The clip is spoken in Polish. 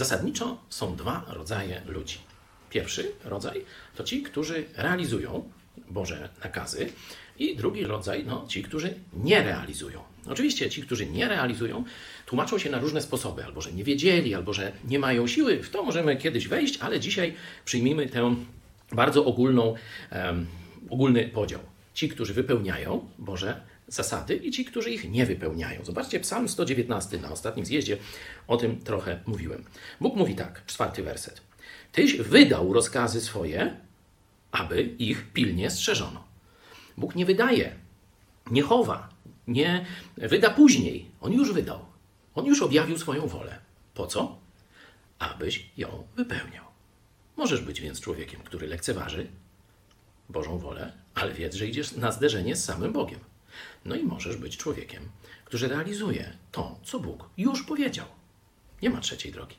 Zasadniczo są dwa rodzaje ludzi. Pierwszy rodzaj to ci, którzy realizują Boże nakazy, i drugi rodzaj, no, ci, którzy nie realizują. Oczywiście ci, którzy nie realizują, tłumaczą się na różne sposoby, albo że nie wiedzieli, albo że nie mają siły. W to możemy kiedyś wejść, ale dzisiaj przyjmijmy tę bardzo ogólną, um, ogólny podział. Ci, którzy wypełniają Boże zasady i ci, którzy ich nie wypełniają. Zobaczcie, Psalm 119 na ostatnim zjeździe o tym trochę mówiłem. Bóg mówi tak, czwarty werset. Tyś wydał rozkazy swoje, aby ich pilnie strzeżono. Bóg nie wydaje, nie chowa, nie wyda później. On już wydał. On już objawił swoją wolę. Po co? Abyś ją wypełniał. Możesz być więc człowiekiem, który lekceważy Bożą wolę, ale wiedz, że idziesz na zderzenie z samym Bogiem. No i możesz być człowiekiem, który realizuje to, co Bóg już powiedział. Nie ma trzeciej drogi.